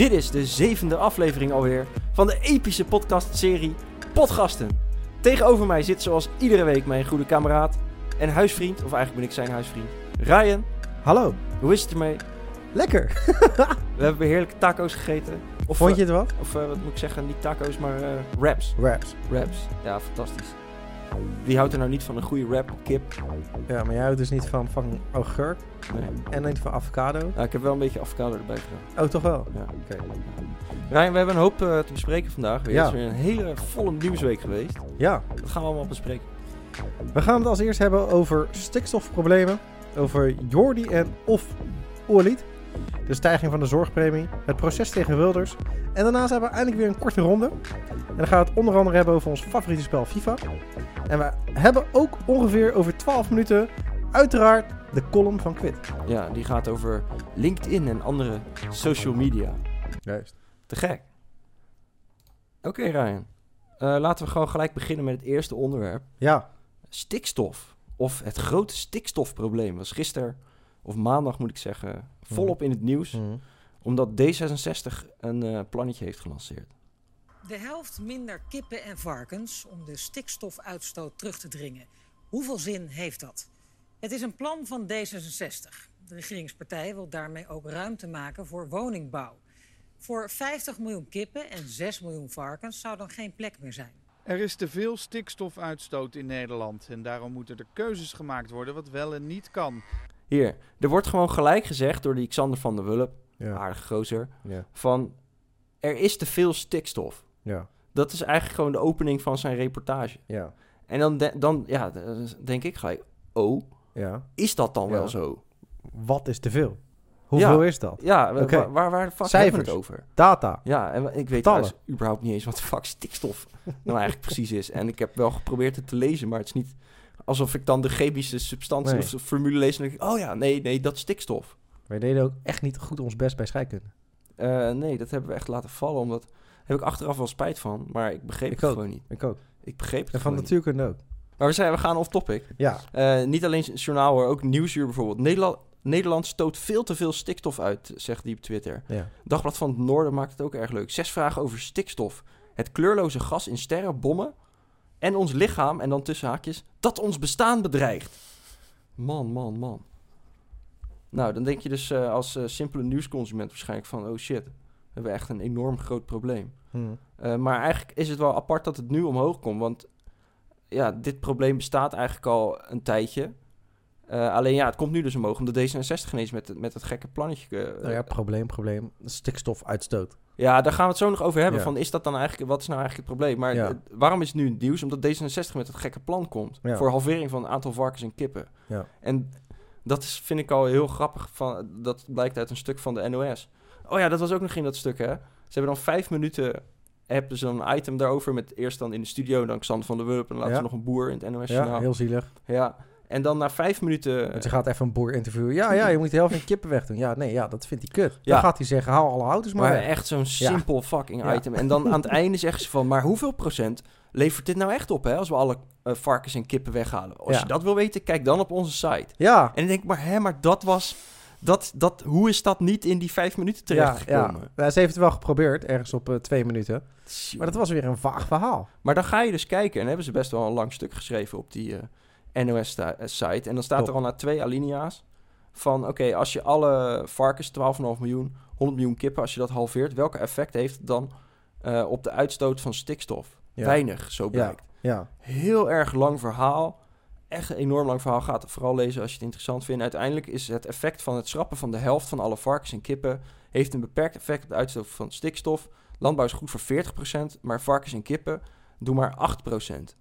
Dit is de zevende aflevering alweer van de epische podcastserie Podgasten. Tegenover mij zit zoals iedere week mijn goede kameraad en huisvriend, of eigenlijk ben ik zijn huisvriend, Ryan. Hallo. Hoe is het ermee? Lekker. We hebben heerlijke taco's gegeten. Of, Vond je eh, het wat? Of eh, wat moet ik zeggen, niet taco's, maar eh wraps. Wraps. Wraps. Ja, fantastisch. Wie houdt er nou niet van een goede wrap op kip? Ja, maar jij houdt dus niet van, van augurk Nee. en niet van avocado. Nou, ik heb wel een beetje avocado erbij gedaan. Oh, toch wel? Ja. Oké. Ryan, we hebben een hoop eh, te bespreken vandaag. Weer. Ja. Het is weer een hele volle nieuwsweek geweest. Ja, Dat gaan we allemaal bespreken. we gaan het als eerst hebben over stikstofproblemen, over Jordi en of Oerlied, de stijging van de zorgpremie, het proces tegen Wilders. En daarnaast hebben we eindelijk weer een korte ronde. En dan gaan we het onder andere hebben over ons favoriete spel FIFA. En we hebben ook ongeveer over 12 minuten uiteraard de column van Quid. Ja, die gaat over LinkedIn en andere social media. Juist. Te gek. Oké, Ryan. Eh, laten we gewoon gelijk beginnen met het eerste onderwerp. Ja, Stikstof. Of het grote stikstofprobleem was gisteren, of maandag moet ik zeggen, volop in het nieuws. Mhm. Omdat D66 een eh, plannetje heeft gelanceerd. De helft minder kippen en varkens om de stikstofuitstoot terug te dringen. Hoeveel zin heeft dat? Het is een plan van D66. De regeringspartij wil daarmee ook ruimte maken voor woningbouw. Voor 50 miljoen kippen en 6 miljoen varkens zou dan geen plek meer zijn. Er is te veel stikstofuitstoot in Nederland en daarom moeten er keuzes gemaakt worden wat wel en niet kan. Hier, er wordt gewoon gelijk gezegd door die Xander van der Wulp, ja, aardige gozer, ja, van er is te veel stikstof. ja, Dat is eigenlijk gewoon de opening van zijn reportage. ja, En dan, de- dan ja, denk ik gelijk, oh, ja. is dat dan Ja. wel zo? Wat is te veel? Hoeveel is dat? Ja, waar, waar de fuck Cijfers. hebben we het over? Data. Ja, en ik weet trouwens überhaupt niet eens wat de fuck stikstof nou eigenlijk precies is. En ik heb wel geprobeerd het te lezen, maar het is niet alsof ik dan de chemische substantie Nee. of formule lees en denk ik, oh ja, nee, nee, dat is stikstof. Wij deden ook echt niet goed ons best bij scheikunde. Eh, nee, dat hebben we echt laten vallen, omdat heb ik achteraf wel spijt van, maar ik begreep Ik het ook. gewoon niet. Ik ook. Ik begreep het En van natuurkunde ook. Maar we, zijn, we gaan off topic. Ja. Eh, niet alleen journaal hoor, ook Nieuwsuur bijvoorbeeld. Nederland, Nederland stoot veel te veel stikstof uit, zegt die op Twitter. ja. Dagblad van het Noorden maakt het ook erg leuk. Zes vragen over stikstof. Het kleurloze gas in sterren, bommen en ons lichaam, en dan tussen haakjes, dat ons bestaan bedreigt. Man, man, man. Nou, dan denk je dus eh, als eh, simpele nieuwsconsument waarschijnlijk van, oh shit, we hebben echt een enorm groot probleem. Hm. Eh, maar eigenlijk is het wel apart dat het nu omhoog komt. Want ja, dit probleem bestaat eigenlijk al een tijdje. Alleen ja, het komt nu dus omhoog omdat D66 ineens met, het- met het gekke plannetje... Nou ja, probleem, probleem. Stikstofuitstoot. Ja, daar gaan we het zo nog over hebben. Ja. Van, is dat dan eigenlijk, wat is nou eigenlijk het probleem? Maar Ja. waarom is het nu het nieuws? Omdat D66 met het gekke plan komt. Ja. Voor halvering van het aantal varkens en kippen. Ja. En dat is, vind ik al heel grappig. Van, dat blijkt uit een stuk van de NOS. Oh ja, dat was ook nog in dat stuk, hè? Ze hebben dan vijf minuten... Hebben ze dan een item daarover met eerst dan in de studio... dan Xander van der Wulp en ze nog een boer in het NOS Ja, heel zielig. Ja, en dan na vijf minuten... Want je gaat even een boer interviewen. Ja, ja, je moet de helft van kippen wegdoen. Ja, nee, ja, dat vindt hij kut. Ja. Dan gaat hij zeggen, hou alle houters maar Maar weg. echt zo'n simpel fucking Ja. item. En dan aan het einde zeggen ze van... maar hoeveel procent levert dit nou echt op, hè? Als we alle eh, varkens en kippen weghalen. Als je dat wil weten, kijk dan op onze site. Ja, En dan denk ik, maar hè, maar dat was... Dat, dat, hoe is dat niet in die vijf minuten ja. terechtgekomen? Ja, Ze heeft het wel geprobeerd, ergens op eh, twee minuten. Maar dat was weer een vaag verhaal. Maar dan ga je dus kijken... en hebben ze best wel een lang stuk geschreven op die eh, NOS-site. En dan staat Top. er al na twee alinea's... van oké, als je alle varkens, 12,5 miljoen, 100 miljoen kippen... als je dat halveert, welke effect heeft het dan... eh, op de uitstoot van stikstof? Ja. Weinig, zo Ja, blijkt. ja. Heel erg lang verhaal. Echt een enorm lang verhaal. Gaat het vooral lezen als je het interessant vindt. Uiteindelijk is het effect van het schrappen van de helft van alle varkens en kippen... heeft een beperkt effect op de uitstoot van stikstof. Landbouw is goed voor 40%, maar varkens en kippen doen maar 8%.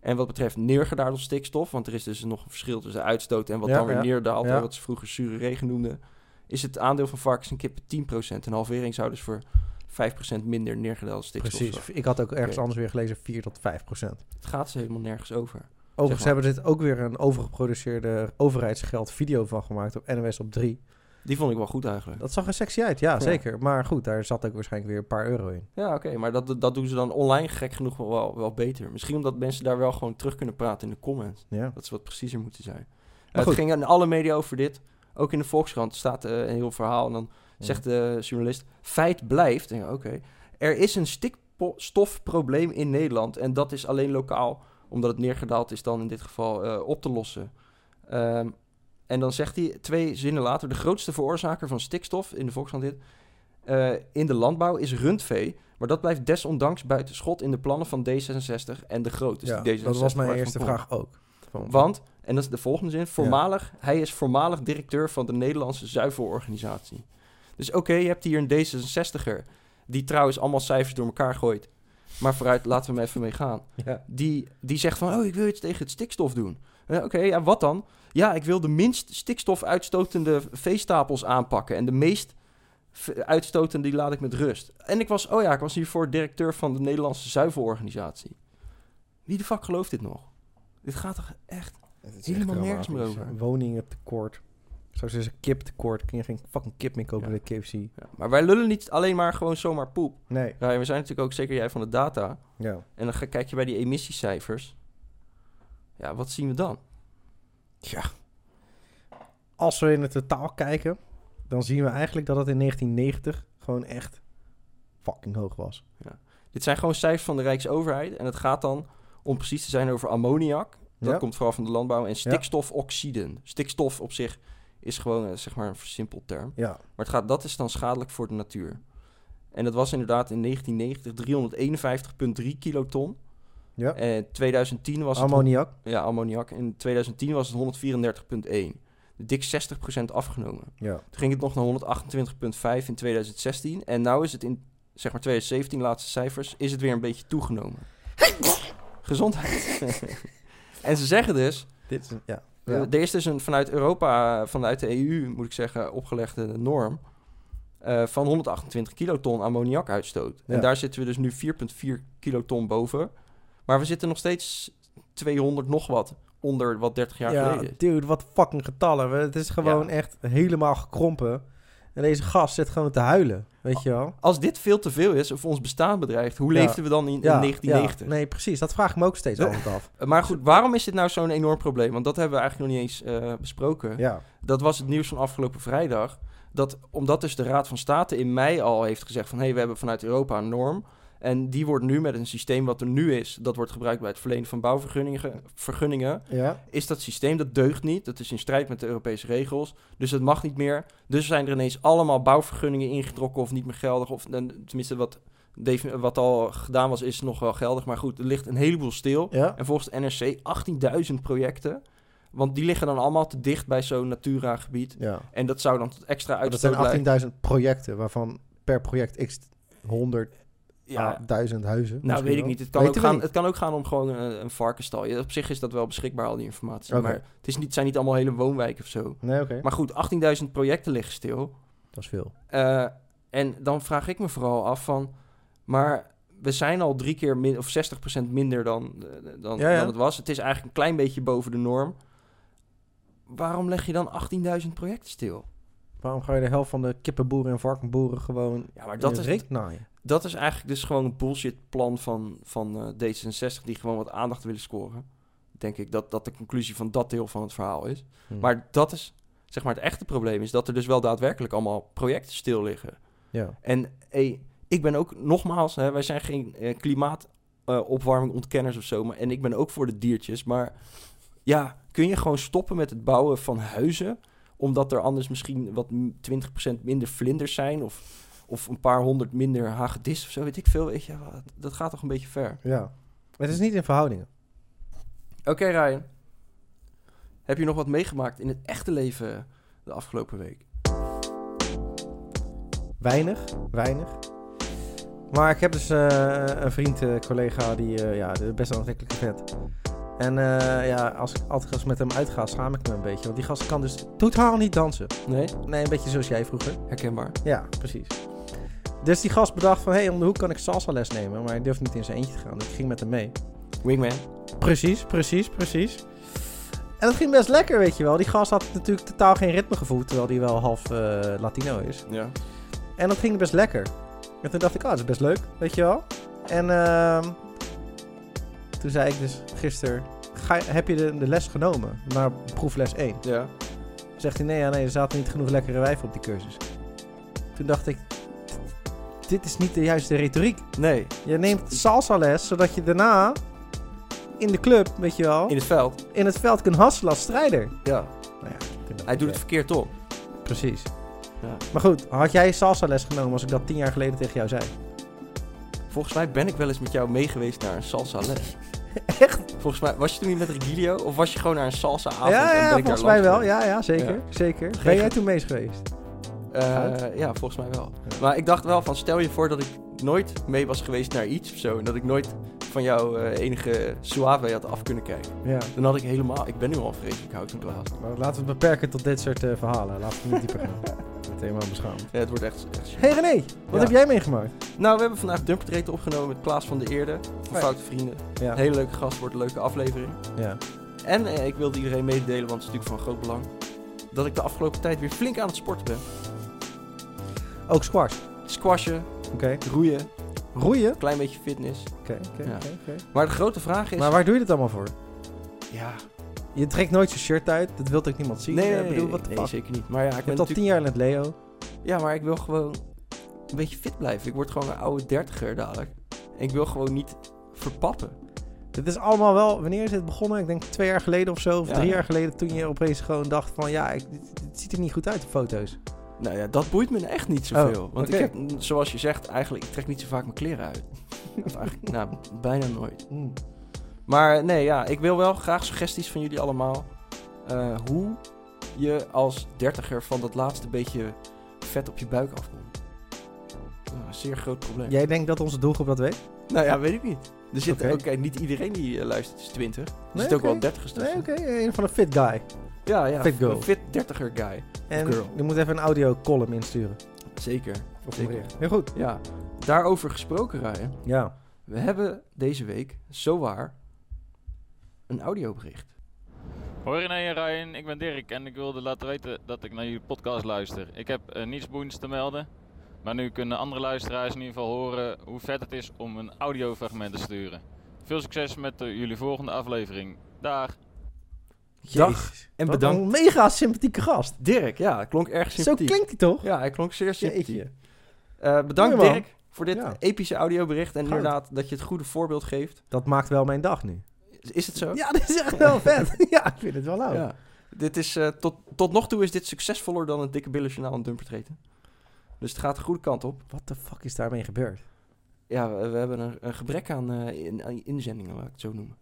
En wat betreft neergedaald stikstof, want er is dus nog een verschil tussen uitstoot en wat Ja, dan weer ja. neerdaalt, Ja. wat ze vroeger zure regen noemden, is het aandeel van varkens en kippen 10%. Een halvering zou dus voor 5% minder neergedaald stikstof Precies. zorgen. Ik had ook ergens anders weer gelezen 4 tot 5 procent. Het gaat ze helemaal nergens over. Overigens maar. hebben ze dit ook weer een overgeproduceerde overheidsgeld video van gemaakt op NOS op 3. Die vond ik wel goed eigenlijk. Dat zag er sexy uit, ja, Ja. zeker. Maar goed, daar zat ook waarschijnlijk weer een paar euro in. Ja, oké, maar dat, dat doen ze dan online gek genoeg wel- wel, beter. Misschien omdat mensen daar wel gewoon terug kunnen praten in de comments. Ja. Dat ze wat preciezer moeten zijn. Eh, het ging in alle media over dit. Ook in de Volkskrant staat eh, een heel verhaal. En dan Zegt de journalist. Feit blijft. Oké. Er is een stikstofprobleem in Nederland. En dat is alleen lokaal. Omdat het neergedaald is dan in dit geval eh, op te lossen. Ehm, en dan zegt hij twee zinnen later. De grootste veroorzaker van stikstof in de Volkskrant dit. eh, in de landbouw is rundvee. Maar dat blijft desondanks buiten schot in de plannen van D66 en de Groot. Dus ja, die D66 dat was mijn eerste vraag ook. Want, en dat is de volgende zin, voormalig, hij is voormalig directeur van de Nederlandse Zuivelorganisatie. Dus oké, je hebt hier een D66er, die trouwens allemaal cijfers door elkaar gooit. Maar vooruit, laten we hem even mee gaan. Ja. Die, die zegt van, oh, ik wil iets tegen het stikstof doen. Eh, oké, ja, wat dan? Ja, ik wil de minst stikstofuitstotende veestapels aanpakken. En de meest uitstotende, die laat ik met rust. En ik was, oh ja, ik was hiervoor directeur van de Nederlandse Zuivelorganisatie. Wie de fuck gelooft dit nog? Dit gaat toch echt... Helemaal echt nergens meer over. Woningen tekort. Straks is er kip tekort. Kun je geen fucking kip meer kopen Ja. bij de KFC. Ja, maar wij lullen niet alleen maar gewoon zomaar poep. Nee. Ja, we zijn natuurlijk ook zeker jij van de data. Ja. En dan kijk je bij die emissiecijfers. Ja, wat zien we dan? Ja. Als we in het totaal kijken, dan zien we eigenlijk dat het in 1990 gewoon echt fucking hoog was. Dit zijn gewoon cijfers van de Rijksoverheid. En het gaat dan, om precies te zijn, over ammoniak. Dat Ja. komt vooral van de landbouw. En stikstofoxiden. Stikstof op zich is gewoon, eh, zeg maar, een versimpeld term. Ja. Maar het gaat, dat is dan schadelijk voor de natuur. En dat was inderdaad in 1990 351,3 kiloton. Ja. En 2010 was het... Ammoniak. Ja, ammoniak. In 2010 was het 134,1. Dik 60% afgenomen. Ja. Toen ging het nog naar 128,5 in 2016. En nu is het in, zeg maar 2017, laatste cijfers, is het weer een beetje toegenomen. Gezondheid. en ze zeggen dus, Dit is een, ja. eh, Ja. er is dus een vanuit Europa, vanuit de EU moet ik zeggen, opgelegde norm eh, van 128 kiloton ammoniakuitstoot. Ja. En daar zitten we dus nu 4,4 kiloton boven. Maar we zitten nog steeds 200 nog wat onder wat 30 jaar ja, geleden is. dude, wat fucking getallen. Het is gewoon Ja. echt helemaal gekrompen. En deze gast zit gewoon te huilen, weet je wel? Als dit veel te veel is of ons bestaan bedreigt, hoe Ja. leefden we dan in, in Ja, 1990? ja. Nee, precies. Dat vraag ik me ook steeds altijd af. Uh, Maar goed, waarom is dit nou zo'n enorm probleem? Want dat hebben we eigenlijk nog niet eens eh, besproken. Ja. Dat was het nieuws van afgelopen vrijdag. Dat omdat dus de Raad van State in mei al heeft gezegd van... hé, hey, we hebben vanuit Europa een norm. En die wordt nu met een systeem wat er nu is... dat wordt gebruikt bij het verlenen van bouwvergunningen... vergunningen, Ja. is dat systeem, dat deugt niet. Dat is in strijd met de Europese regels. Dus het mag niet meer. Dus zijn er ineens allemaal bouwvergunningen ingetrokken... of niet meer geldig. Of en, tenminste, wat, wat al gedaan was, is nog wel geldig. Maar goed, er ligt een heleboel stil. Ja. En volgens de NRC 18.000 projecten. Want die liggen dan allemaal te dicht bij zo'n Natura-gebied. ja. En dat zou dan tot extra Maar Dat uitstoot zijn leiden. 18.000 projecten, waarvan per project x 100 Ja, duizend huizen. nou weet ik niet. Het kan, ook gaan, niet. het kan ook gaan om gewoon een, een varkenstal. Ja, op zich is dat wel beschikbaar, al die informatie. Maar het, is niet, zijn niet allemaal hele woonwijken of zo. Nee, oké. Maar goed, 18.000 projecten liggen stil. Dat is veel. Eh, en dan vraag ik me vooral af van... Maar we zijn al drie keer min, of 60% minder dan, eh, dan, Ja, ja. dan het was. Het is eigenlijk een klein beetje boven de norm. Waarom leg je dan 18.000 projecten stil? Waarom ga je de helft van de kippenboeren en varkenboeren gewoon Ja, maar dat is, naaien? Dat is eigenlijk dus gewoon een bullshit plan van, van eh, D66... die gewoon wat aandacht willen scoren. Denk ik dat dat de conclusie van dat deel van het verhaal is. Hm. Maar dat is, zeg maar, het echte probleem is... dat er dus wel daadwerkelijk allemaal projecten stil liggen. Ja. En hey, ik ben ook, nogmaals, hè, wij zijn geen eh, klimaatopwarming ontkenners of zo, maar, en ik ben ook voor de diertjes. Maar ja, kun je gewoon stoppen met het bouwen van huizen, omdat er anders misschien wat m- 20% minder vlinders zijn of, of een paar honderd minder hagedis of zo, weet ik veel. Weet je, dat gaat toch een beetje ver. ja. Het is niet in verhoudingen. Oké, Ryan. Heb je nog wat meegemaakt in het echte leven de afgelopen week? Weinig, weinig. Maar ik heb dus eh, een vriend, eh, collega, die eh, ja, best een aantrekkelijke vent. En eh, ja, als ik altijd als met hem uitga, schaam ik me een beetje. Want die gast kan dus totaal niet dansen. Nee? Nee, een beetje zoals jij vroeger. Herkenbaar. Ja, precies. Dus die gast bedacht van, hé, hey, om de hoek kan ik salsa les nemen. Maar hij durfde niet in zijn eentje te gaan, dus ik ging met hem mee. Wingman. Precies, precies, precies. En dat ging best lekker, weet je wel. Die gast had natuurlijk totaal geen ritmegevoel, terwijl hij wel half eh, Latino is. Ja. En dat ging best lekker. En toen dacht ik, ah, dat is best leuk, weet je wel. En ehm, toen zei ik dus gisteren, ga, heb je de, de les genomen naar proefles 1? Ja. Zegt hij, nee, ja, nee, er zaten niet genoeg lekkere wijven op die cursus. Toen dacht ik, dit is niet de juiste retoriek. Nee, Je neemt salsa les, zodat je daarna in de club, weet je wel, in het veld. in het veld kunt hasselen als strijder. Ja, Nou ja, hij doet het verkeerd op. Precies. Ja. Maar goed, had jij salsa les genomen als ik dat tien jaar geleden tegen jou zei? Volgens mij ben ik wel eens met jou meegeweest naar een salsa les. Echt? Volgens mij, was je toen niet met Regilio? Of was je gewoon naar een salsa avond? ja, en ja, ben ik volgens mij wel. Ja, ja, zeker. Ja. zeker. Ben jij toen mee geweest? Eh, ja, volgens mij wel. Maar ik dacht wel van, stel je voor dat ik nooit mee was geweest naar iets of zo. En dat ik nooit van jou eh, enige suave had af kunnen kijken. Ja. Dan had ik helemaal, ik ben nu al vreselijk houtenglaas. Maar laten we het beperken tot dit soort eh, verhalen. Laten we niet dieper gaan. Ben helemaal beschaamd. Ja, het wordt echt... echt Hey René, wat Ja. heb jij meegemaakt? nou, we hebben vandaag Dumpertreten opgenomen met Klaas van de Eerde. Van Fijn. Foute Vrienden. Ja. Een hele leuke gast, wordt een leuke aflevering. ja. En eh, ik wilde iedereen mededelen, want het is natuurlijk van groot belang. Dat ik de afgelopen tijd weer flink aan het sporten ben. Ook squash. Squashen, Oké. roeien, Roeien? klein beetje fitness. Oké, oké, Ja. oké, oké. Maar de grote vraag is... Maar waar doe je dit allemaal voor? Ja, Je trekt nooit je shirt uit. Dat wil ook niemand zien. nee, nee, Ik bedoel, wat de nee, fuck? zeker niet. Maar ja, ik ben al tien jaar in het Leo. Ja, maar ik wil gewoon een beetje fit blijven. Ik word gewoon een oude dertiger dadelijk. En ik wil gewoon niet verpappen. Dit is allemaal wel... Wanneer is dit begonnen? Ik denk twee jaar geleden of zo. Of Ja. drie jaar geleden. Toen je opeens gewoon dacht van... Ja, ik, dit, dit ziet er niet goed uit op foto's. Nou ja, dat boeit me echt niet zoveel. Oh, Want oké. ik heb, zoals je zegt, eigenlijk... Ik trek niet zo vaak mijn kleren uit. of eigenlijk, nou, bijna nooit. Mm. Maar nee, ja, ik wil wel graag suggesties van jullie allemaal. eh, hoe je als dertiger van dat laatste beetje vet op je buik afkomt. Nou, een zeer groot probleem. Jij denkt dat onze doelgroep dat weet? Nou ja, weet ik niet. Er zit Oké. ook niet iedereen die eh, luistert is 20. Er Nee, zit ook wel 30 Nee, tussen. oké. Een van een fit guy. Ja, ja. Fit girl. Een fit dertiger guy. En girl. je moet even een audio column insturen. Zeker. Of Zeker. Heel goed. Ja. Daarover gesproken, Ryan. Ja. We hebben deze week, zowaar, een audiobericht. Hoi René en Ryan, ik ben Dirk en ik wilde laten weten dat ik naar jullie podcast luister. Ik heb eh, niets boeiends te melden, maar nu kunnen andere luisteraars in ieder geval horen hoe vet het is om een audiofragment te sturen. Veel succes met eh, jullie volgende aflevering. Dag! Dag Jezus. en Wat bedankt. Een mega sympathieke gast. Dirk, ja, klonk erg Zo sympathiek. klinkt hij toch? Ja, hij klonk zeer sympathiek. Jeetje. Eh, bedankt Mooi, man. Dirk voor dit Ja. epische audiobericht. En Goud. inderdaad dat je het goede voorbeeld geeft. Dat maakt wel mijn dag nu. Is, is het zo? Ja, dit is echt wel vet. ja, ik vind het wel leuk. Ja. Dit is, eh, tot, tot nog toe is dit succesvoller dan het dikke billenjournaal en dumpertreten. Dus het gaat de goede kant op. Wat de fuck is daarmee gebeurd? Ja, we, we hebben een, een gebrek aan, eh, in, aan inzendingen, laat ik het zo noemen.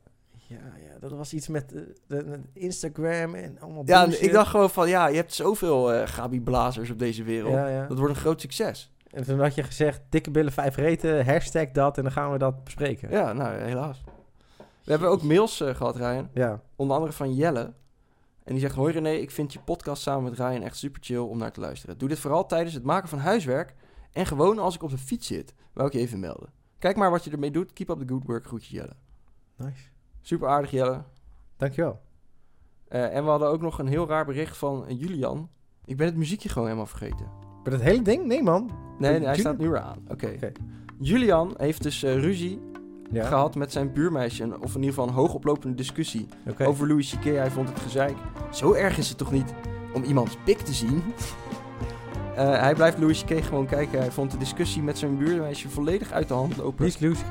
Ja, ja, dat was iets met eh, de, Instagram en allemaal Ja, bullshit. ik dacht gewoon van, ja, je hebt zoveel eh Gabi Blazers op deze wereld. Ja, ja. Dat wordt een groot succes. En toen had je gezegd, dikke billen vijf reten, hashtag dat en dan gaan we dat bespreken. Ja, nou, helaas. We hebben ook mails eh, gehad, Ryan. Ja. Onder andere van Jelle. En die zegt, hoi René, ik vind je podcast samen met Ryan echt super chill om naar te luisteren. Doe dit vooral tijdens het maken van huiswerk en gewoon als ik op de fiets zit. Wou ik je even melden. Kijk maar wat je ermee doet. Keep up the good work. Groetje Jelle. Nice. Super aardig Jelle. Dankjewel. Eh, en we hadden ook nog een heel raar bericht van eh, Julian. Ik ben het muziekje gewoon helemaal vergeten. Maar dat hele ding? Nee, man. Nee, nee hij staat nu weer aan. Oké. Julian heeft dus eh, ruzie Ja. gehad met zijn buurmeisje. Of in ieder geval een hoogoplopende discussie over Louis C.K. Hij vond het gezeik. Zo erg is het toch niet om iemands pik te zien? Eh, hij blijft Louis C.K. gewoon kijken. Hij vond de discussie met zijn buurmeisje volledig uit de hand lopen. Wie is Louis K?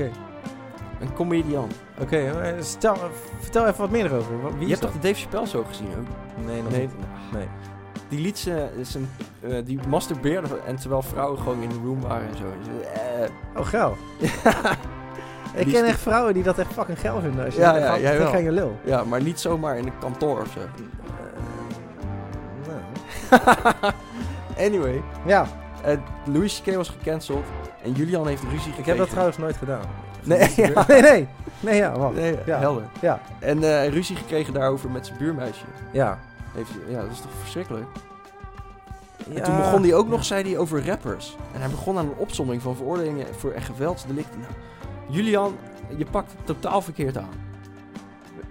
Een comedian. Oké, stel, vertel even wat meer erover. Wie Je hebt toch de Dave Chappelle zo gezien ook? Nee, nog Nee. niet. Nee. Die liet ze, zijn, eh, die masturbeerde en terwijl vrouwen gewoon in de room waren en zo. Dus, eh, Oh, geil. Ik ken echt vrouwen die dat echt fucking geil vinden. Als je Ja, ja, gaat- jij wel. je lul. ja, maar niet zomaar in een kantoor of zo. nou. anyway, Ja, eh, Louis C.K. was gecanceld en Julian heeft ruzie gekregen. ik heb dat trouwens nooit gedaan. Nee, ja. Nee, nee. Nee, ja. Nee, Ja. helder. Ja, En eh, ruzie gekregen daarover met zijn buurmeisje. ja. Heeft ja, dat is toch verschrikkelijk? ja. En toen begon hij ook nog, zei hij, over rappers. En hij begon aan een opsomming van veroordelingen voor echt geweldsdelicten. Nou, Julian, je pakt het totaal verkeerd aan.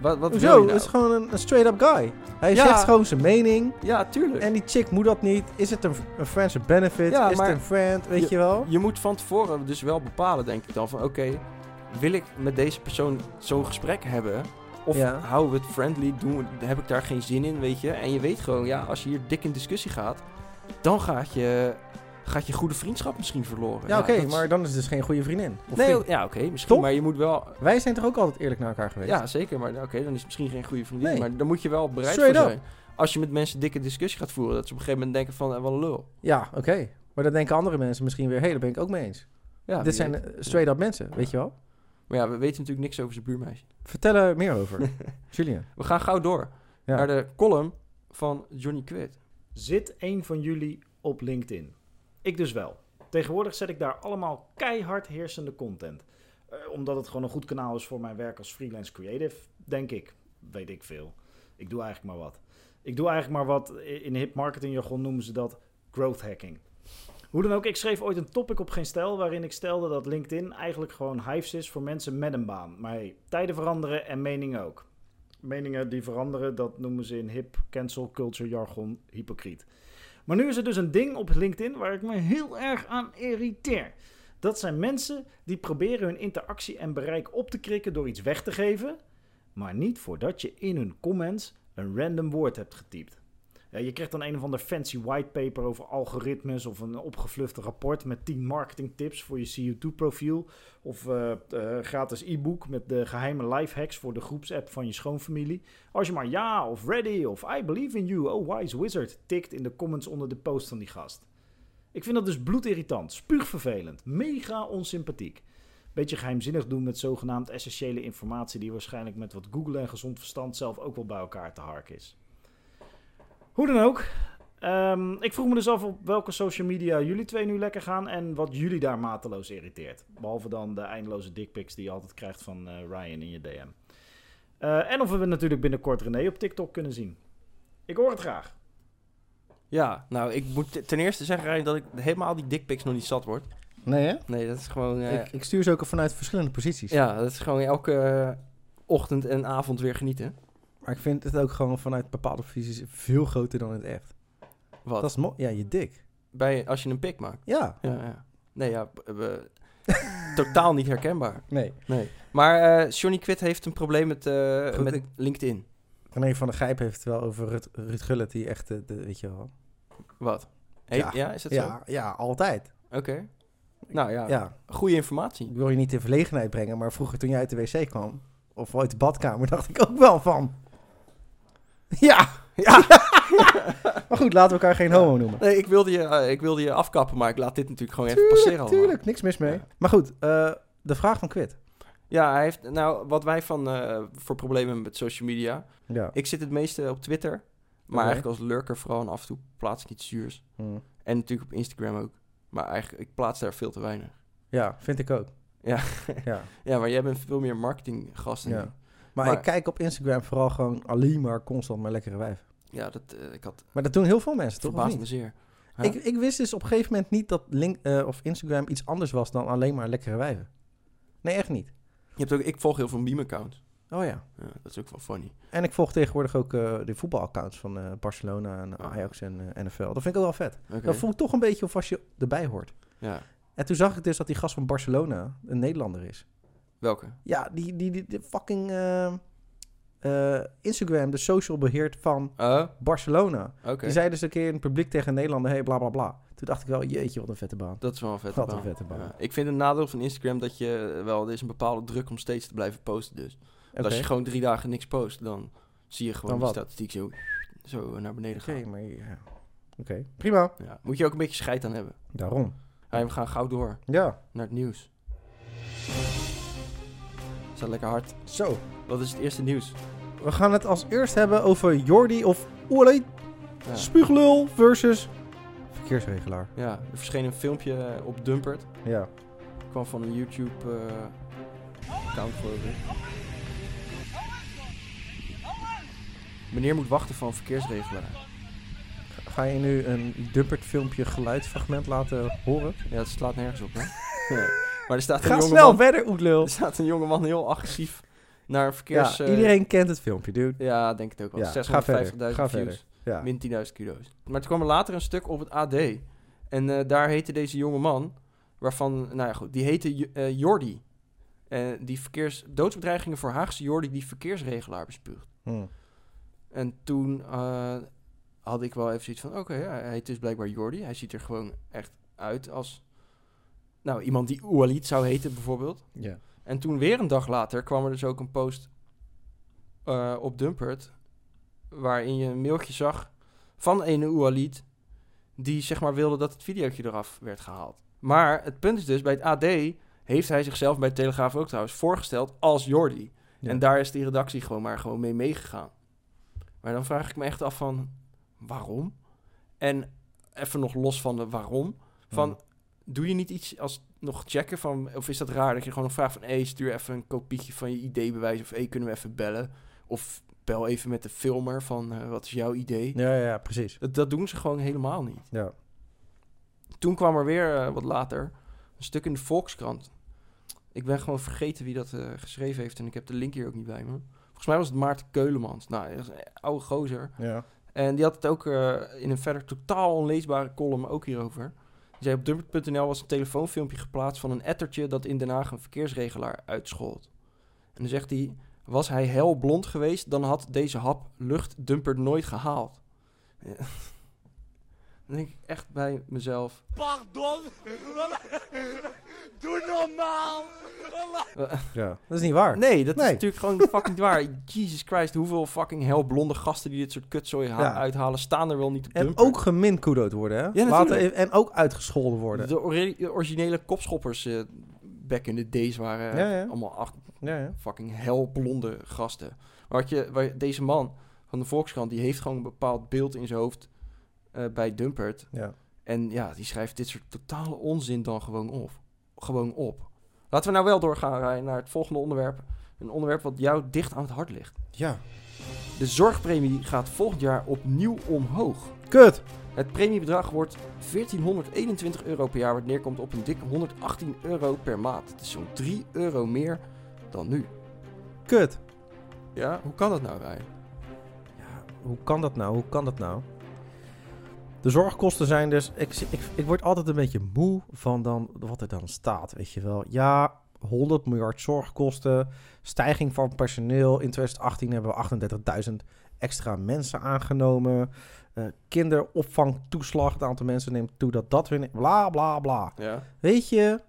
Wat, wat wil je Het nou? is gewoon een, een straight-up guy. Hij Ja. zegt gewoon zijn mening. Ja, tuurlijk. En die chick moet dat niet. Is het een, een friend's with benefit? Ja, is het een friend? Weet je, wel? Je moet van tevoren dus wel bepalen, denk ik dan, van oké, wil ik met deze persoon zo'n gesprek hebben? Of Ja. houden we het friendly, doen we, heb ik daar geen zin in, weet je? En je weet gewoon, ja, als je hier dik in discussie gaat, dan gaat je, gaat je goede vriendschap misschien verloren. Ja, oké, maar dan is het dus geen goede vriendin. Of Nee, vriend. ja, oké, misschien. Maar je moet wel... Wij zijn toch ook altijd eerlijk naar elkaar geweest? Ja, zeker. Maar oké, dan is het misschien geen goede vriendin. Nee. Maar daar moet je wel bereid Straight voor up. zijn. Als je met mensen dikke discussie gaat voeren, dat ze op een gegeven moment denken van, eh, wat een lul. Ja, oké. Maar dan denken andere mensen misschien weer, hé, daar ben ik ook mee eens. Ja, Dit zijn weet. eh, straight up mensen, weet je wel? Maar ja, we weten natuurlijk niks over zijn buurmeisje. Vertel er meer over. Julian. We gaan gauw door Ja. naar de column van Johnny Quid. Zit een van jullie op LinkedIn? Ik dus wel. Tegenwoordig zet ik daar allemaal keihard heersende content. Eh, omdat het gewoon een goed kanaal is voor mijn werk als freelance creative, denk ik. Weet ik veel. Ik doe eigenlijk maar wat. Ik doe eigenlijk maar wat, in hip marketing jargon noemen ze dat growth hacking. Hoe dan ook, ik schreef ooit een topic op Geen Stijl waarin ik stelde dat LinkedIn eigenlijk gewoon hives is voor mensen met een baan. Maar tijden veranderen en meningen ook. Meningen die veranderen, dat noemen ze in hip cancel culture jargon hypocriet. Maar nu is er dus een ding op LinkedIn waar ik me heel erg aan irriteer. Dat zijn mensen die proberen hun interactie en bereik op te krikken door iets weg te geven, maar niet voordat je in hun comments een random woord hebt getypt. Je krijgt dan een of ander fancy whitepaper over algoritmes of een opgeflufte rapport met 10 marketingtips voor je CO2-profiel. Of eh, eh, gratis e-book met de geheime lifehacks voor de groepsapp van je schoonfamilie. Als je maar ja of ready of I believe in you, oh wise wizard, tikt in de comments onder de post van die gast. Ik vind dat dus bloedirritant, spuugvervelend, mega onsympathiek. Beetje geheimzinnig doen met zogenaamd essentiële informatie die waarschijnlijk met wat Google en gezond verstand zelf ook wel bij elkaar te harken is. Hoe dan ook, ehm, ik vroeg me dus af op welke social media jullie twee nu lekker gaan en wat jullie daar mateloos irriteert. Behalve dan de eindeloze dickpics die je altijd krijgt van eh, Ryan in je DM. Eh, en of we natuurlijk binnenkort René op TikTok kunnen zien. Ik hoor het graag. Ja, nou, ik moet ten eerste zeggen Rijn, dat ik helemaal die dickpics nog niet zat word. Nee, hè? Nee, dat is gewoon... eh, ik, ik stuur ze ook vanuit verschillende posities. ja, dat is gewoon elke ochtend en avond weer genieten. Maar ik vind het ook gewoon vanuit bepaalde posities veel groter dan het echt. Wat? Dat is mo- ja, je dik. Bij, als je een pik maakt. Ja. Ja, ja. Nee, ja, we- totaal niet herkenbaar. Nee. Nee. Maar eh Johnny Quid heeft een probleem met, Goed, met ik- LinkedIn. René van der Gijp heeft het wel over Ruud, Ruud Gullit, die echt, eh, de, weet je wel. Wat? Hey, ja. Ja. is dat Ja, ja, altijd. zo? Oké. Nou ja, Ja, goede informatie. ik wil je niet in verlegenheid brengen, maar vroeger toen jij uit de wc kwam, of uit de badkamer, dacht ik ook wel van... Ja, ja. maar goed, laten we elkaar geen homo noemen. Nee, ik wilde, je, eh, ik wilde je afkappen, maar ik laat dit natuurlijk gewoon even passeren allemaal. Tuurlijk, niks mis mee. Ja. Maar goed, eh, de vraag van Quid. Ja, hij heeft, nou, wat wij van, eh, voor problemen hebben met social media. Ja. Ik zit het meeste op Twitter. Maar eigenlijk als lurker vooral en af en toe plaats ik iets zuurs. Hm. En natuurlijk op Instagram ook. Maar eigenlijk, ik plaats daar veel te weinig. Ja, vind ik ook. Ja. ja. Ja, maar jij bent veel meer marketinggast. Ja. Maar, Maar- ik kijk op Instagram vooral gewoon alleen maar constant maar lekkere wijven. Ja, dat, eh, ik had Maar dat doen heel veel mensen, toch? niet? me zeer. Ja. Ik, ik wist dus op een gegeven moment niet dat link, eh, of Instagram iets anders was dan alleen maar lekkere wijven. Nee, echt niet. Je hebt ook, ik volg heel veel meme-accounts. Oh ja. Ja, dat is ook wel funny. En ik volg tegenwoordig ook eh, de voetbalaccounts van Barcelona en Ah. Ajax en NFL. Dat vind ik ook wel vet. Dat voelt toch een beetje of als je erbij hoort. Ja. En toen zag ik dus dat die gast van Barcelona een Nederlander is. Welke? Ja, die, die, die, die fucking eh, eh, Instagram, de social beheert van Oh, Barcelona. oké. Die zei dus een keer in het publiek tegen een Nederlander, hey, bla bla bla. Toen dacht ik wel, jeetje, wat een vette baan. Dat is wel een vette Wat een baan. vette baan. Ja. Ik vind het nadeel van Instagram dat je eh, wel, er is een bepaalde druk om steeds te blijven posten dus. Als Oké. je gewoon drie dagen niks post, dan zie je gewoon de statistiek zo, zo naar beneden Oké, gaan. maar ja. Oké, prima. Ja. Moet je ook een beetje scheid aan hebben. Daarom. We gaan gauw door Ja, naar het nieuws. Staat lekker hard. zo. Wat is het eerste nieuws? We gaan het als eerst hebben over Jordi of Oele Ja. Spuuglul versus verkeersregelaar. ja, er verscheen een filmpje eh, op Dumpert. Ja. kwam van een YouTube-account, geloof ik. Meneer moet wachten van verkeersregelaar. Ga je nu een Dumpert filmpje geluidsfragment laten horen? Ja, dat slaat nergens op, hè? Nee. Maar er staat een Ga jonge snel man, verder, Oetlul. Er staat een jongeman heel agressief naar een verkeers... Ja, eh, iedereen kent het filmpje, dude. Ja, denk het ook wel. Ja, ga verder. 650.000 Ga views. verder. Ja. Min 10.000 kilo's. Maar toen kwam er later een stuk op het AD. En eh, daar heette deze jonge man, waarvan, nou ja goed, die heette eh, Jordi. Eh, die verkeers, doodsbedreigingen voor Haagse Jordi die verkeersregelaar bespuugt. Hm. En toen had ik wel even zoiets van, oké, ja, hij heet dus blijkbaar Jordi. Hij ziet er gewoon echt uit als nou, iemand die Oualit zou heten bijvoorbeeld. Ja. En toen weer een dag later kwam er dus ook een post eh, op Dumpert... waarin je een mailtje zag van een Oualit... die zeg maar wilde dat het videootje eraf werd gehaald. Maar het punt is dus, bij het AD heeft hij zichzelf bij Telegraaf ook trouwens voorgesteld als Jordi. Ja. En daar is die redactie gewoon maar gewoon mee meegegaan. Maar dan vraag ik me echt af van, waarom? En even nog los van de waarom, van... Doe je niet iets als nog checken van... Of is dat raar dat je gewoon nog vraagt van... Hé, stuur even een kopietje van je ID-bewijs. Of hé, kunnen we even bellen? Of bel even met de filmer van... eh, wat is jouw idee? Ja, ja, precies. Dat, dat doen ze gewoon helemaal niet. Ja. Toen kwam er weer eh, wat later een stuk in de Volkskrant. Ik ben gewoon vergeten wie dat eh, geschreven heeft. En ik heb de link hier ook niet bij me. Volgens mij was het Maarten Keulemans. Nou, dat is een oude gozer. Ja. En die had het ook in een verder totaal onleesbare column ook hierover. Zei op dumpert.nl was een telefoonfilmpje geplaatst van een ettertje dat in Den Haag een verkeersregelaar uitschold. En dan zegt hij, was hij helblond geweest, dan had deze hap lucht Dumpert nooit gehaald. Ja. Dan denk ik echt bij mezelf. Pardon? Doe normaal! ja. Dat is niet waar. Nee, dat is Nee. natuurlijk gewoon fucking niet waar. Jesus Christ, hoeveel fucking helblonde gasten die dit soort kutzooi ha- Ja. uithalen, staan er wel niet op En Dumpert. ook geminkudood worden, hè? even- en ook uitgescholden worden. De ori- de originele kopschoppers eh, back in the days waren eh, Ja, ja. allemaal acht, Ja, ja. fucking helblonde gasten. Maar wat je, waar, deze man van de Volkskrant, die heeft gewoon een bepaald beeld in zijn hoofd eh, bij Dumpert. ja. En ja, die schrijft dit soort totale onzin dan gewoon op. Gewoon op. Laten we nou wel doorgaan Ryan, naar het volgende onderwerp. Een onderwerp wat jou dicht aan het hart ligt. Ja. De zorgpremie gaat volgend jaar opnieuw omhoog. Kut. Het premiebedrag wordt 1421 euro per jaar, wat neerkomt op een dikke 118 euro per maand. Het is zo'n 3 euro meer dan nu. Kut. Ja, hoe kan dat nou, Ryan? Ja, hoe kan dat nou? Hoe kan dat nou? De zorgkosten zijn dus... Ik, ik, ik word altijd een beetje moe van dan, wat er dan staat, weet je wel. Ja, 100 miljard zorgkosten, stijging van personeel. In 2018 hebben we 38.000 extra mensen aangenomen. Eh, kinderopvangtoeslag, het aantal mensen neemt toe dat dat weer... Bla, bla, bla. Ja. Weet je,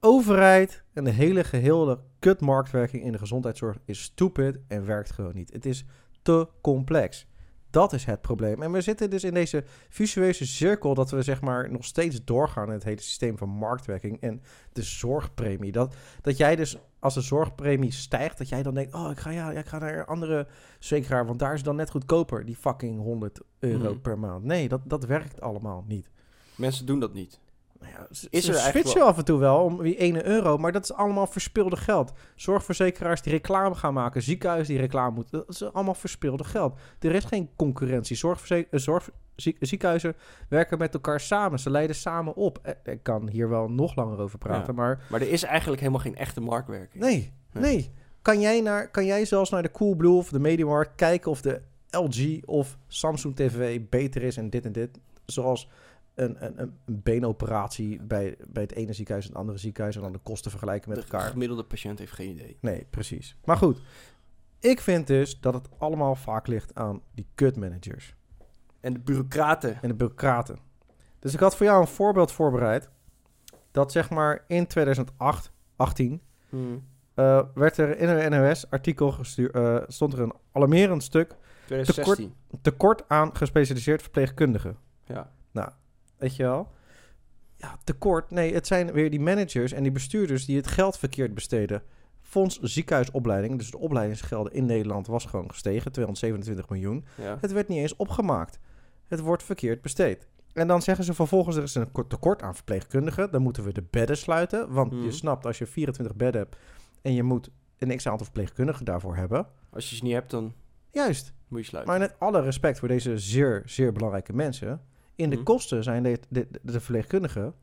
overheid en de hele gehele kutmarktwerking in de gezondheidszorg is stupid en werkt gewoon niet. Het is te complex. Dat is het probleem. En we zitten dus in deze visueuze cirkel dat we zeg maar nog steeds doorgaan in het hele systeem van marktwerking en de zorgpremie. Dat, dat jij dus als de zorgpremie stijgt, dat jij dan denkt, oh ik ga, ja, ik ga naar een andere verzekeraar, want daar is het dan net goedkoper, die fucking 100 euro Mhm. per maand. Nee, dat, dat werkt allemaal niet. Mensen doen dat niet. Nou ja, Is ze er eigenlijk switchen wel- af en toe wel om die 1 euro, maar dat is allemaal verspilde geld. Zorgverzekeraars die reclame gaan maken, ziekenhuizen die reclame moeten, dat is allemaal verspilde geld. Er is geen concurrentie. Zorgverze- eh, zorg, ziek- ziekenhuizen werken met elkaar samen, ze leiden samen op. Eh, Ik kan hier wel nog langer over praten, maar Maar er is eigenlijk helemaal geen echte marktwerking. nee, Nee. nee. Kan jij, naar, kan jij zelfs naar de Coolblue of de Mediamarkt kijken of de LG of Samsung TV beter is en dit en dit? Zoals een, een, een een beenoperatie bij, bij het ene ziekenhuis en het andere ziekenhuis en dan de kosten vergelijken met de elkaar. gemiddelde patiënt heeft geen idee. Nee, precies. Maar goed, ik vind dus dat het allemaal vaak ligt aan die kutmanagers En de bureaucraten. en de bureaucraten. Dus ik had voor jou een voorbeeld voorbereid. Dat zeg maar in 2008, 18, Hmm. eh, werd er in een NOS-artikel gestuurd, eh, stond er een alarmerend stuk 2016. tekort aan gespecialiseerd verpleegkundigen. Ja. Weet je wel? Ja, tekort. Nee, het zijn weer die managers en die bestuurders die het geld verkeerd besteden. Fonds ziekenhuisopleiding, dus de opleidingsgelden in Nederland was gewoon gestegen, 227 miljoen. ja. Het werd niet eens opgemaakt. Het wordt verkeerd besteed. En dan zeggen ze vervolgens, er is een kort- tekort aan verpleegkundigen. Dan moeten we de bedden sluiten. Want je snapt, als je 24 bedden hebt en je moet een x-aantal verpleegkundigen daarvoor hebben. Als je ze niet hebt, dan Juist. moet je sluiten. Maar met alle respect voor deze zeer, zeer belangrijke mensen. In de Mhm. kosten zijn de, de, de verpleegkundigen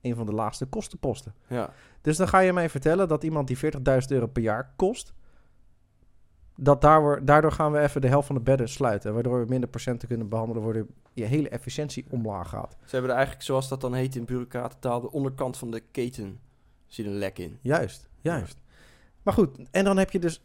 een van de laagste kostenposten. Ja. Dus dan ga je mij vertellen dat iemand die 40.000 euro per jaar kost... Dat daardoor, daardoor gaan we even de helft van de bedden sluiten. Waardoor we minder patiënten kunnen behandelen. Waardoor je hele efficiëntie omlaag gaat. Ze hebben er eigenlijk, zoals dat dan heet in bureaucratentaal, de onderkant van de keten zit een lek in. Juist, juist. Maar goed, en dan heb je dus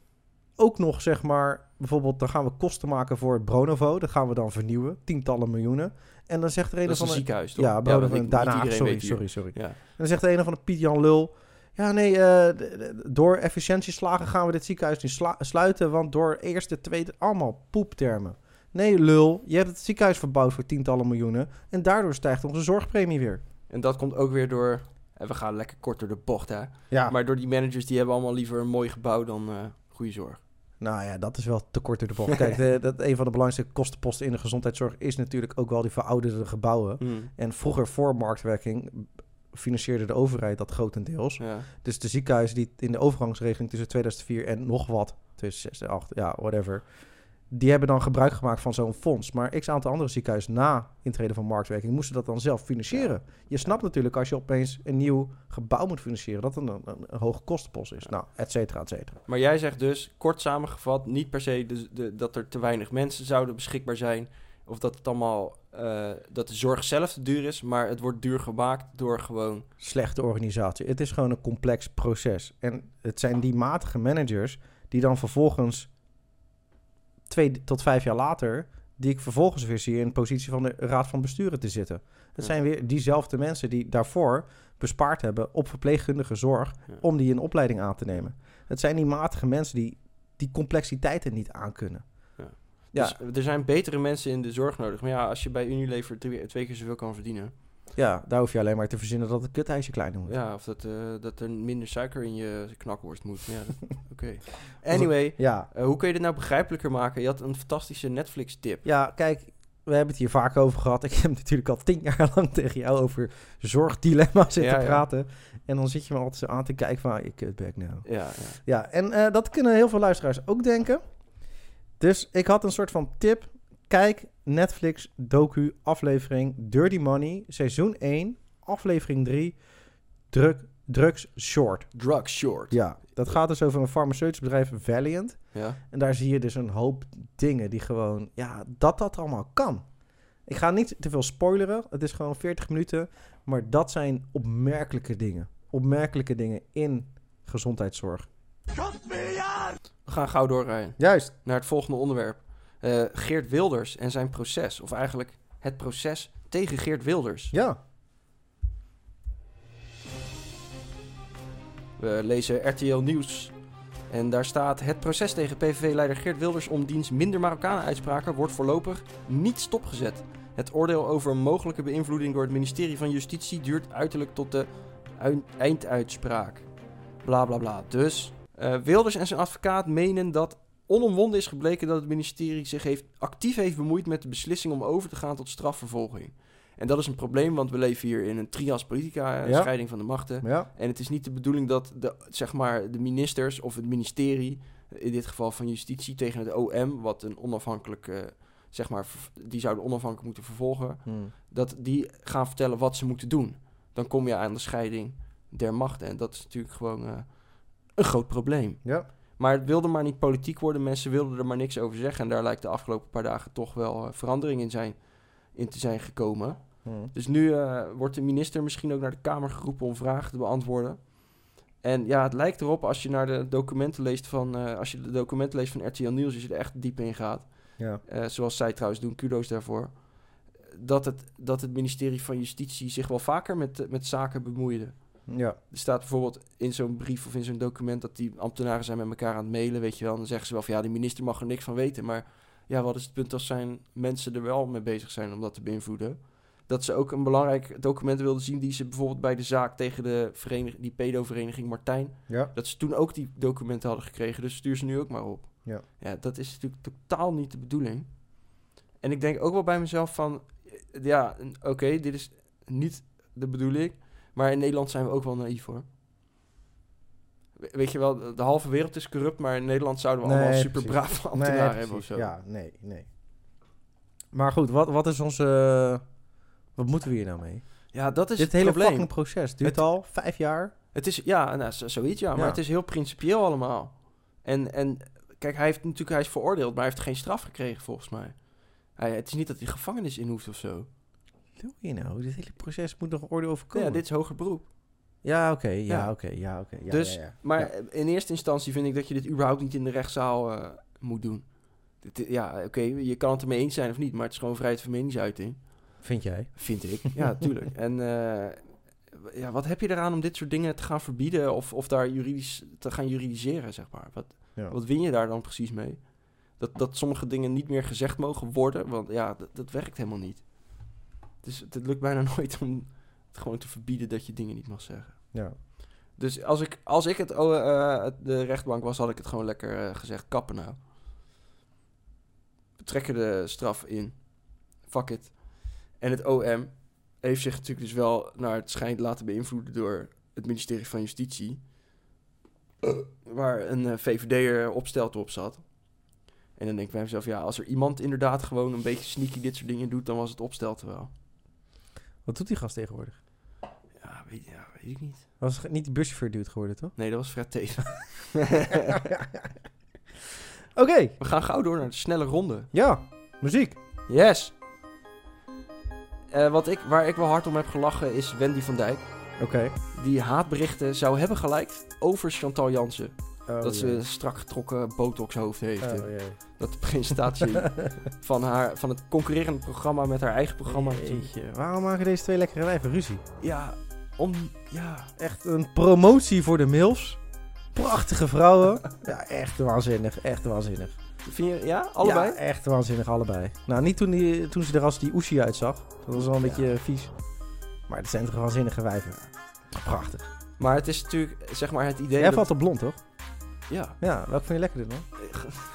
ook nog zeg maar... Bijvoorbeeld dan gaan we kosten maken voor het Bronovo. Dat gaan we dan vernieuwen. Tientallen miljoenen. En dan zegt er een Dat is van een de... ziekenhuis, toch? Ja, daarna. iedereen Sorry, sorry, sorry. Ja. En dan zegt de een van de Piet Jan Lul... Ja, nee, eh, d- door efficiëntieslagen gaan we dit ziekenhuis nu sluiten... want door eerste, tweede, allemaal poeptermen. Nee, lul, je hebt het ziekenhuis verbouwd voor tientallen miljoenen... en daardoor stijgt onze zorgpremie weer. En dat komt ook weer door... En we gaan lekker kort door de bocht, hè. Ja, Maar door die managers, die hebben allemaal liever een mooi gebouw dan eh goede zorg. Nou ja, dat is wel te kort door de bocht. Kijk, de, dat, een van de belangrijkste kostenposten in de gezondheidszorg... is natuurlijk ook wel die verouderde gebouwen. En vroeger voor marktwerking financierde de overheid dat grotendeels. Ja. Dus de ziekenhuizen die in de overgangsregeling tussen 2004 en nog wat, 2006, 2008, ja, whatever, die hebben dan gebruik gemaakt van zo'n fonds. Maar x aantal andere ziekenhuizen na intreden van marktwerking moesten dat dan zelf financieren. Je snapt natuurlijk als je opeens een nieuw gebouw moet financieren, dat een, een, een hoge kostenpost is. Nou, et cetera, et cetera. Maar jij zegt dus, kort samengevat, niet per se de, de, dat er te weinig mensen zouden beschikbaar zijn. Of dat het allemaal, eh, dat de zorg zelf te duur is. Maar het wordt duur gemaakt door gewoon... Slechte organisatie. Het is gewoon een complex proces. En het zijn die matige managers die dan vervolgens twee tot vijf jaar later, die ik vervolgens weer zie in de positie van de raad van besturen te zitten. Het zijn weer diezelfde mensen die daarvoor bespaard hebben op verpleegkundige zorg om die in opleiding aan te nemen. Het zijn die matige mensen die die complexiteiten niet aankunnen. Ja. Ja, Dus er zijn betere mensen in de zorg nodig. Maar ja, als je bij Unilever twee keer zoveel kan verdienen... ja, daar hoef je alleen maar te verzinnen dat het kutijsje kleiner moet. Ja, of dat, eh, dat er minder suiker in je knakworst moet. Ja, oké. Anyway, Ja, eh, hoe kun je dit nou begrijpelijker maken? Je had een fantastische Netflix-tip. Ja, kijk, we hebben het hier vaak over gehad. Ik heb natuurlijk al tien jaar lang tegen jou over zorgdilemma's zitten Ja, ja. praten. En dan zit je me altijd zo aan te kijken van, je kutbek nou. Ja, ja. Ja, en eh, dat kunnen heel veel luisteraars ook denken. Dus ik had een soort van tip. Kijk Netflix docu aflevering Dirty Money, seizoen 1, aflevering 3, drug, Drugs Short. Drug short. Ja, dat gaat dus over een farmaceutisch bedrijf, Valiant. Ja. En daar zie je dus een hoop dingen die gewoon, ja, dat dat allemaal kan. Ik ga niet te veel spoileren. Het is gewoon 40 minuten. Maar dat zijn opmerkelijke dingen. Opmerkelijke dingen in gezondheidszorg. We gaan gauw door, Ryan. Juist. Naar het volgende onderwerp. Eh, Geert Wilders en zijn proces. Of eigenlijk het proces tegen Geert Wilders. Ja. We lezen RTL Nieuws. En daar staat: Het proces tegen PVV-leider Geert Wilders om diens minder Marokkanen uitspraken wordt voorlopig niet stopgezet. Het oordeel over mogelijke beïnvloeding door het ministerie van Justitie duurt uiterlijk tot de ui- einduitspraak. Bla bla bla. Dus eh, Wilders en zijn advocaat menen dat onomwonden is gebleken dat het ministerie zich heeft, actief heeft bemoeid met de beslissing om over te gaan tot strafvervolging. En dat is een probleem, want we leven hier in een trias politica, eh, Ja. scheiding van de machten. Ja. En het is niet de bedoeling dat de, zeg maar, de ministers of het ministerie, in dit geval van justitie, tegen het OM, wat een onafhankelijk, eh, zeg maar, die zouden onafhankelijk moeten vervolgen, Hmm. dat die gaan vertellen wat ze moeten doen. Dan kom je aan de scheiding der machten. En dat is natuurlijk gewoon eh, een groot probleem. Ja. Maar het wilde maar niet politiek worden. Mensen wilden er maar niks over zeggen. En daar lijkt de afgelopen paar dagen toch wel eh, verandering in, zijn, in te zijn gekomen. Hmm. Dus nu eh, wordt de minister misschien ook naar de Kamer geroepen om vragen te beantwoorden. En ja, het lijkt erop als je naar de documenten leest van, eh, als je de documenten leest van RTL Nieuws, als je er echt diep in gaat, Ja. zoals zij trouwens doen, kudo's daarvoor, dat het, dat het ministerie van Justitie zich wel vaker met, met zaken bemoeide. Ja. Er staat bijvoorbeeld in zo'n brief of in zo'n document dat die ambtenaren zijn met elkaar aan het mailen, weet je wel. En dan zeggen ze wel van ja, die minister mag er niks van weten. Maar ja, wat is het punt als zijn mensen er wel mee bezig zijn om dat te beïnvloeden? Dat ze ook een belangrijk document wilden zien die ze bijvoorbeeld bij de zaak tegen de verenig die pedovereniging Martijn, Ja. dat ze toen ook die documenten hadden gekregen. Dus stuur ze nu ook maar op. Ja. ja, dat is natuurlijk totaal niet de bedoeling. En ik denk ook wel bij mezelf van, ja, oké, dit is niet de bedoeling. Maar in Nederland zijn we ook wel naïef hoor. We- Weet je wel, de halve wereld is corrupt, maar in Nederland zouden we Nee, allemaal super precies. brave ambtenaren Nee, hebben of precies. zo. Ja, nee, nee. Maar goed, wat, wat is onze... Wat moeten we hier nou mee? Ja, dat is Dit het hele probleem. fucking proces duurt Het- al vijf jaar. Het is, ja, nou, zo- zoiets ja, maar Ja. het is heel principieel allemaal. En, en kijk, hij heeft natuurlijk, hij is veroordeeld, maar hij heeft geen straf gekregen volgens mij. Hij, het is niet dat hij gevangenis in hoeft of zo. Doe je nou? Dit hele proces moet nog orde overkomen. Ja, dit is hoger beroep. Ja, oké, ja, Ja. oké, ja, oké. ja, dus, ja, maar in eerste instantie vind ik dat je dit überhaupt niet in de rechtszaal eh, moet doen. Dit, ja, oké, je kan het ermee eens zijn of niet, maar het is gewoon vrijheid van meningsuiting. Vind jij? Vind ik. Ja, tuurlijk. En eh, ja, wat heb je eraan om dit soort dingen te gaan verbieden of, of daar juridisch te gaan juridiseren, zeg maar? Wat, wat win je daar dan precies mee? Dat, dat sommige dingen niet meer gezegd mogen worden, want ja, dat, dat werkt helemaal niet. Dus het, lukt bijna nooit om het gewoon te verbieden dat je dingen niet mag zeggen. Ja. Dus als ik, als ik het, eh, de rechtbank was, had ik het gewoon lekker eh, gezegd, kappen nou. We trekken de straf in. Fuck it. En het OM heeft zich natuurlijk dus wel naar het schijnt laten beïnvloeden door het ministerie van Justitie. Waar een eh, VVD'er opstelt op zat. En dan denk ik bij mezelf, ja, als er iemand inderdaad gewoon een beetje sneaky dit soort dingen doet, dan was het opstelte wel. Wat doet die gast tegenwoordig? Ja, weet, ja, weet ik niet. Was het niet die buschauffeur dude geworden, toch? Nee, dat was Fred Teven. Oké, We gaan gauw door naar de snelle ronde. ja. Muziek. Yes. Eh, wat ik, waar ik wel hard om heb gelachen is Wendy van Dijk. Oké. Die haatberichten zou hebben geliked over Chantal Jansen. Oh, dat ze een strak getrokken botoxhoofd heeft. Oh. Dat de presentatie van, haar, van het concurrerende programma met haar eigen programma. Jeetje, Waarom maken deze twee lekkere wijven ruzie? Ja, om... Ja, Echt een promotie voor de MILFs. Prachtige vrouwen. ja, echt waanzinnig. Echt waanzinnig. vind je... Ja, allebei? Ja, echt waanzinnig, allebei. Nou, niet toen, die, toen ze er als die Oeshi uitzag. Dat was wel een beetje vies. Maar het zijn toch waanzinnige wijven. Prachtig. Maar het is natuurlijk, zeg maar, het idee... Jij dat- valt op blond, toch? Ja, Ja, welke vind je lekkerder dan?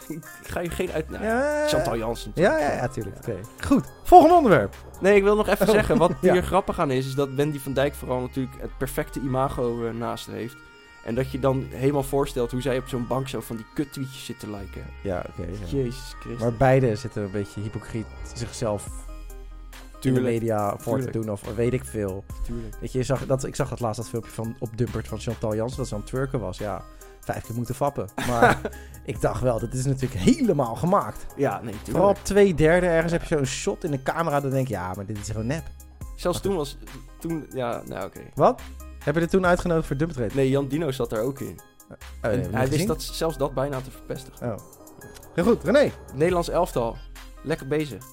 ik ga je geen uit... Nou, ja, Chantal Jansen. Ja, ja, ja, tuurlijk. Oké. Goed. Volgende onderwerp. Nee, ik wil nog even Oh, zeggen, wat hier grappig aan is, is dat Wendy van Dijk vooral natuurlijk het perfecte imago eh, naast heeft. En dat je dan helemaal voorstelt hoe zij op zo'n bank zo van die kuttweetjes zit te liken. Ja, oké. Jezus Christus. Maar beide zitten een beetje hypocriet zichzelf in de media voor Tuurlijk. te doen of weet ik veel. Tuurlijk. Weet je, je zag dat, ik zag dat laatst dat filmpje van op Dumpert van Chantal Jansen dat ze aan het twerken was. Ja, vijf keer moeten fappen. Maar ik dacht wel, dat is natuurlijk helemaal gemaakt. Ja, nee, Vooral tuurlijk. op twee derde ergens heb je zo'n shot in de camera. Dan denk je, ja, maar dit is gewoon nep. Zelfs toen was... Toen, ja, nou oké. Wat? Heb je er toen uitgenodigd voor Dumpert? Nee, Jan Dino zat daar ook in. Oh, nee, hij wist dat, zelfs dat bijna te verpestigen. Oh. Heel goed, René. Nederlands elftal. Lekker bezig.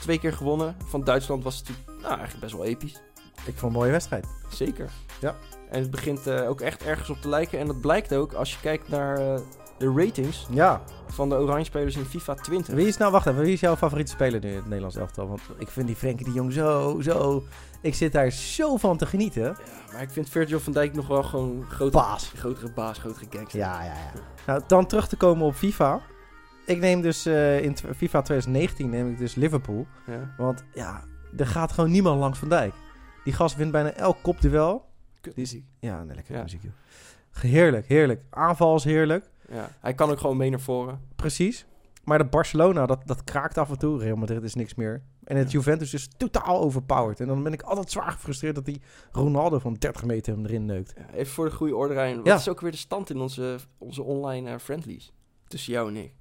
Twee keer gewonnen. Van Duitsland was het natuurlijk nou, eigenlijk best wel episch. Ik vond een mooie wedstrijd. Zeker. Ja. En het begint eh, ook echt ergens op te lijken. En dat blijkt ook als je kijkt naar eh, de ratings Ja. van de Oranje spelers in FIFA 20. Wie is nou, wacht even, wie is jouw favoriete speler nu in het Nederlands elftal? Want ik vind die Frenkie de Jong zo, zo... Ik zit daar zo van te genieten. Ja, maar ik vind Virgil van Dijk nog wel gewoon een grotere, Baas. grotere baas, grotere gangster. Ja, ja, ja. Nou, dan terug te komen op FIFA. Ik neem dus eh, in FIFA 2019 neem ik dus Liverpool. Ja. Want ja, er gaat gewoon niemand langs Van Dijk. Die gast wint bijna elk kopduel. Kut Die is- muziek. Ja, nee, lekker Ja. muziek, joh. Heerlijk, heerlijk. Aanval is heerlijk. Ja. Hij kan ook gewoon mee naar voren. Precies. Maar de Barcelona, dat, dat kraakt af en toe. Real Madrid is niks meer. En het Ja. Juventus is totaal overpowered. En dan ben ik altijd zwaar gefrustreerd dat die Ronaldo van 30 meter hem erin neukt. Ja, even voor de goede orde. Wat Ja. is ook weer de stand in onze, onze online eh, friendlies? Tussen jou en ik.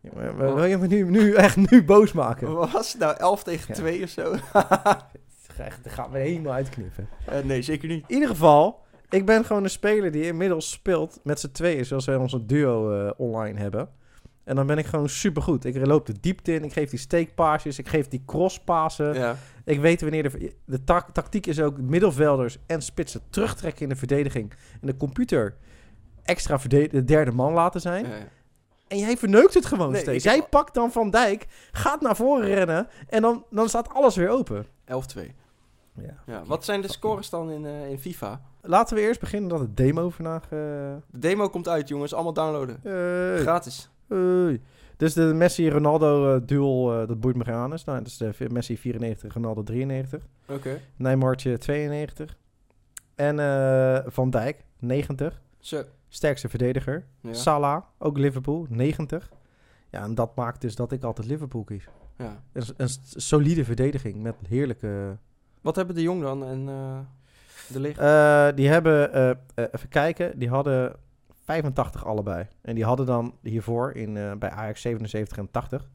Ja, maar, maar wil je me nu, nu echt nu boos maken? Wat was het nou? 11 tegen Ja. 2 of zo? Echt, Dat gaat me helemaal uitknippen. Eh, nee, zeker niet. In ieder geval, ik ben gewoon een speler die inmiddels speelt met z'n tweeën, zoals wij onze duo eh, online hebben. En dan ben ik gewoon supergoed. Ik loop de diepte in, ik geef die steekpaasjes, ik geef die crosspassen. Ja. Ik weet wanneer de, de ta- tactiek is ook middenvelders en spitsen terugtrekken in de verdediging. En de computer extra de derde man laten zijn. Ja, ja. En jij verneukt het gewoon Nee, steeds. Jij pakt dan Van Dijk, gaat naar voren rennen en dan, dan staat alles weer open. 11-2. Ja. Ja. Wat zijn de scores dan in, eh, in FIFA? Laten we eerst beginnen dat het demo vandaag... eh, De demo komt uit, jongens. Allemaal downloaden. Gratis. Hey. Dus de Messi-Ronaldo eh, duel, dat boeit me geen aan. Nou, dat is de Messi 94, Ronaldo 93. Oké. Neymartje 92. En Van Dijk 90. Zo. Sterkste verdediger. Ja. Salah, ook Liverpool, 90. Ja, en dat maakt dus dat ik altijd Liverpool kies. ja. Een, solide verdediging met heerlijke... Wat hebben de Jong dan en eh, de licht? Eh, die hebben, eh, even kijken, die hadden 85 allebei. En die hadden dan hiervoor in, bij Ajax 77 en 80.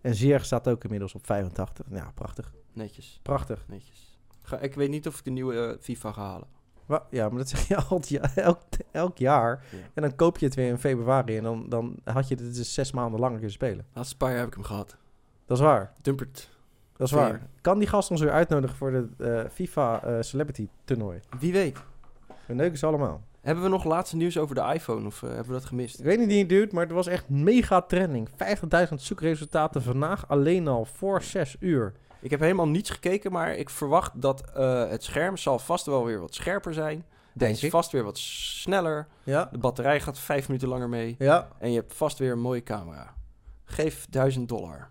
En Ziyech staat ook inmiddels op 85. Ja, prachtig. Netjes. Prachtig. Netjes. Ga, ik weet niet of ik de nieuwe FIFA ga halen. Ja, maar dat zeg je al het ja- elk, elk jaar. Ja. En dan koop je het weer in februari. En dan, dan had je dit dus zes maanden langer kunnen spelen. Laatste paar jaar heb ik hem gehad. Dat is waar. Dumpert. Dat is waar. Kan die gast ons weer uitnodigen voor de eh, FIFA eh, Celebrity toernooi? Wie weet. We neuken ze allemaal. Hebben we nog laatste nieuws over de iPhone of eh, hebben we dat gemist? Ik weet niet wie het duurt, maar het was echt mega trending. 50.000 zoekresultaten vandaag alleen al voor 6 uur. Ik heb helemaal niets gekeken, maar ik verwacht dat het scherm zal vast wel weer wat scherper zijn. Denk is ik. vast weer wat sneller. Ja. De batterij gaat vijf minuten langer mee. Ja, En je hebt vast weer een mooie camera. Geef 1000 dollar.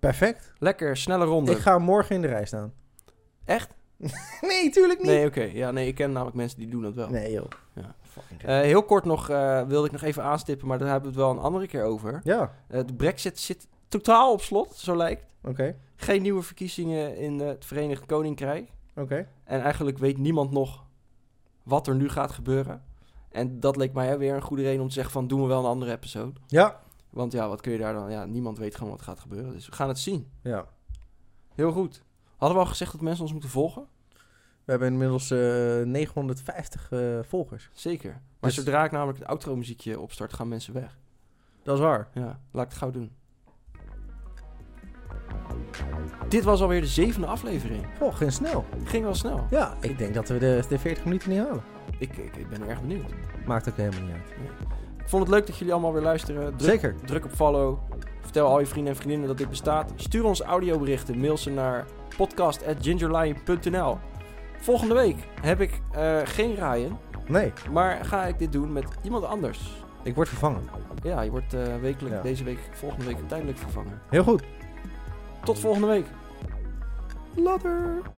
Perfect. Lekker, snelle ronde. Ik ga morgen in de rij staan. Echt? nee, tuurlijk niet. Nee, oké. Ja, nee, ik ken namelijk mensen die doen dat wel. Nee, joh. Ja. Eh, heel kort nog eh, wilde ik nog even aanstippen, maar daar hebben we het wel een andere keer over. Ja, Eh, de brexit zit totaal op slot, zo lijkt. oké. Geen nieuwe verkiezingen in het Verenigd Koninkrijk. Oké. En eigenlijk weet niemand nog wat er nu gaat gebeuren. En dat leek mij weer een goede reden om te zeggen van doen we wel een andere episode. Ja. Want ja, wat kun je daar dan... Ja, niemand weet gewoon wat gaat gebeuren. Dus we gaan het zien. Ja. Heel goed. Hadden we al gezegd dat mensen ons moeten volgen? We hebben inmiddels eh, 950 eh, volgers. Zeker. Maar Dus- zodra ik namelijk het outro muziekje opstart, gaan mensen weg. Dat is waar. Ja, laat ik het gauw doen. Dit was alweer de zevende aflevering. Oh, ging snel. Ging wel snel. Ja, ik denk dat we de, de 40 minuten niet halen. Ik, ik, ik ben erg benieuwd. Maakt ook helemaal niet uit. Vond het leuk dat jullie allemaal weer luisteren. Druk, Zeker. Druk op follow. Vertel al je vrienden en vriendinnen dat dit bestaat. Stuur ons audioberichten. Mail ze naar podcast.gingerlion.nl Volgende week heb ik eh, geen Ryan. Nee, Maar ga ik dit doen met iemand anders. ik word vervangen. Ja, je wordt eh, wekelijk, Ja. deze week, volgende week tijdelijk vervangen. Heel goed. Tot volgende week. Later.